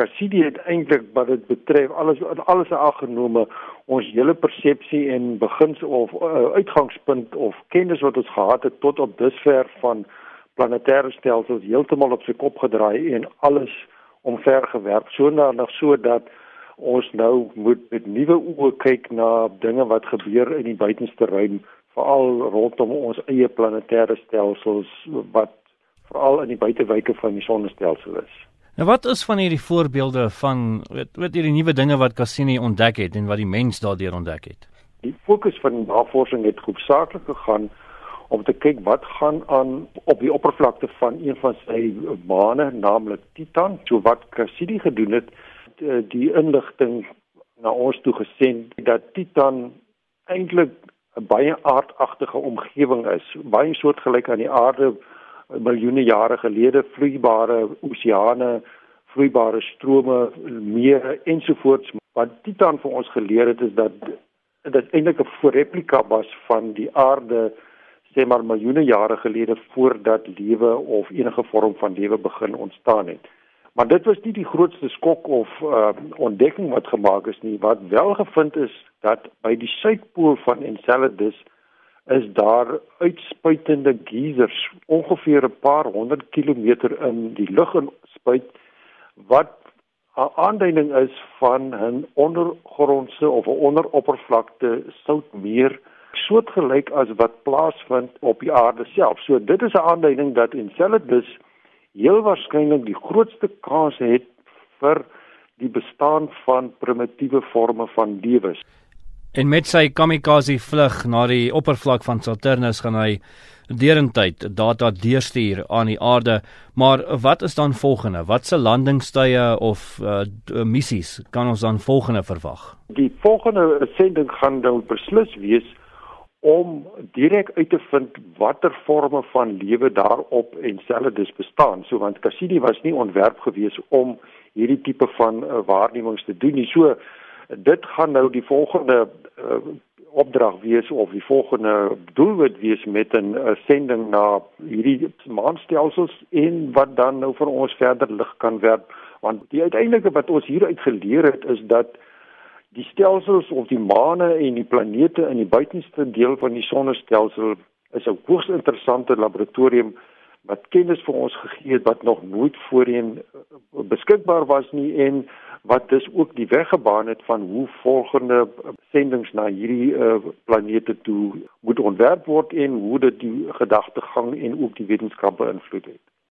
Cassidy het eintlik wat dit betref alles alles aangenome ons hele persepsie en begins of uh, uitgangspunt of kennis wat ons gehad het tot op dusver van planetêre stelsels heeltemal op sy kop gedraai en alles omvergewerp sodanig sodat ons nou moet met nuwe oë kyk na dinge wat gebeur in die buitenste ruim veral rondom ons eie planetêre stelsels wat veral in die buitewyke van die sonnestelsel is. Nou wat is van hierdie voorbeelde van weet weet hierdie nuwe dinge wat Cassini ontdek het en wat die mens daardeur ontdek het? Die fokus van navorsing het hoofsaaklik gegaan om te kyk wat gaan aan op die oppervlakte van een van sy maane, naamlik Titan. So wat Cassini gedoen het, die inligting na ons toe gesend dat Titan eintlik 'n baie aardagtige omgewing is, baie soortgelyk aan die aarde miljoene jare gelede vloeibare oseane, vloeibare strome, mere ensovoorts. Wat Titan vir ons geleer het is dat dit eintlik 'n replika was van die aarde sê maar miljoene jare gelede voordat lewe of enige vorm van lewe begin ontstaan het. Maar dit was nie die grootste skok of uh, ontdekking wat gemaak is nie. Wat wel gevind is dat by die suidpool van Enceladus is daar uitspuitende geysers ongeveer 'n paar honderd kilometer in die lug inspuit wat 'n aanduiding is van 'n ondergrondse of 'n onderoppervlakte soutmeer soortgelyk as wat plaasvind op die aarde self. So dit is 'n aanduiding dat Enceladus heel waarskynlik die grootste kans het vir die bestaan van primitiewe forme van lewe. En met sy kamikaze vlug na die oppervlak van Saturnus gaan hy deurentyd data deurstuur aan die aarde. Maar wat is dan volgende? Watse landingstye of uh, missies kan ons dan volgende verwag? Die volgende sending gaan nou beslis wees om direk uit te vind watter forme van lewe daarop en Enceladus bestaan. So want Cassini was nie ontwerp gewees om hierdie tipe van uh, waarnemings te doen nie. So dit gaan nou die volgende uh, opdrag wees of die volgende doelwit wees met 'n uh, sending na hierdie maanstelsels en wat dan nou vir ons verder lig kan werp. Want die uiteindelike wat ons hieruit geleer het is dat die stelsels of die maane en die planete in die buitenste deel van die sonnestelsel is 'n hoogs interessante laboratorium wat kennis vir ons gegee het wat nog nooit voorheen uh, beskikbaar was nie en wat dus ook die weg gebaan het van hoe volgende sendinge na hierdie uh, planete toe moet ontwerp word en hoe dit die gedagtegang en ook die wetenskap beïnvloed het.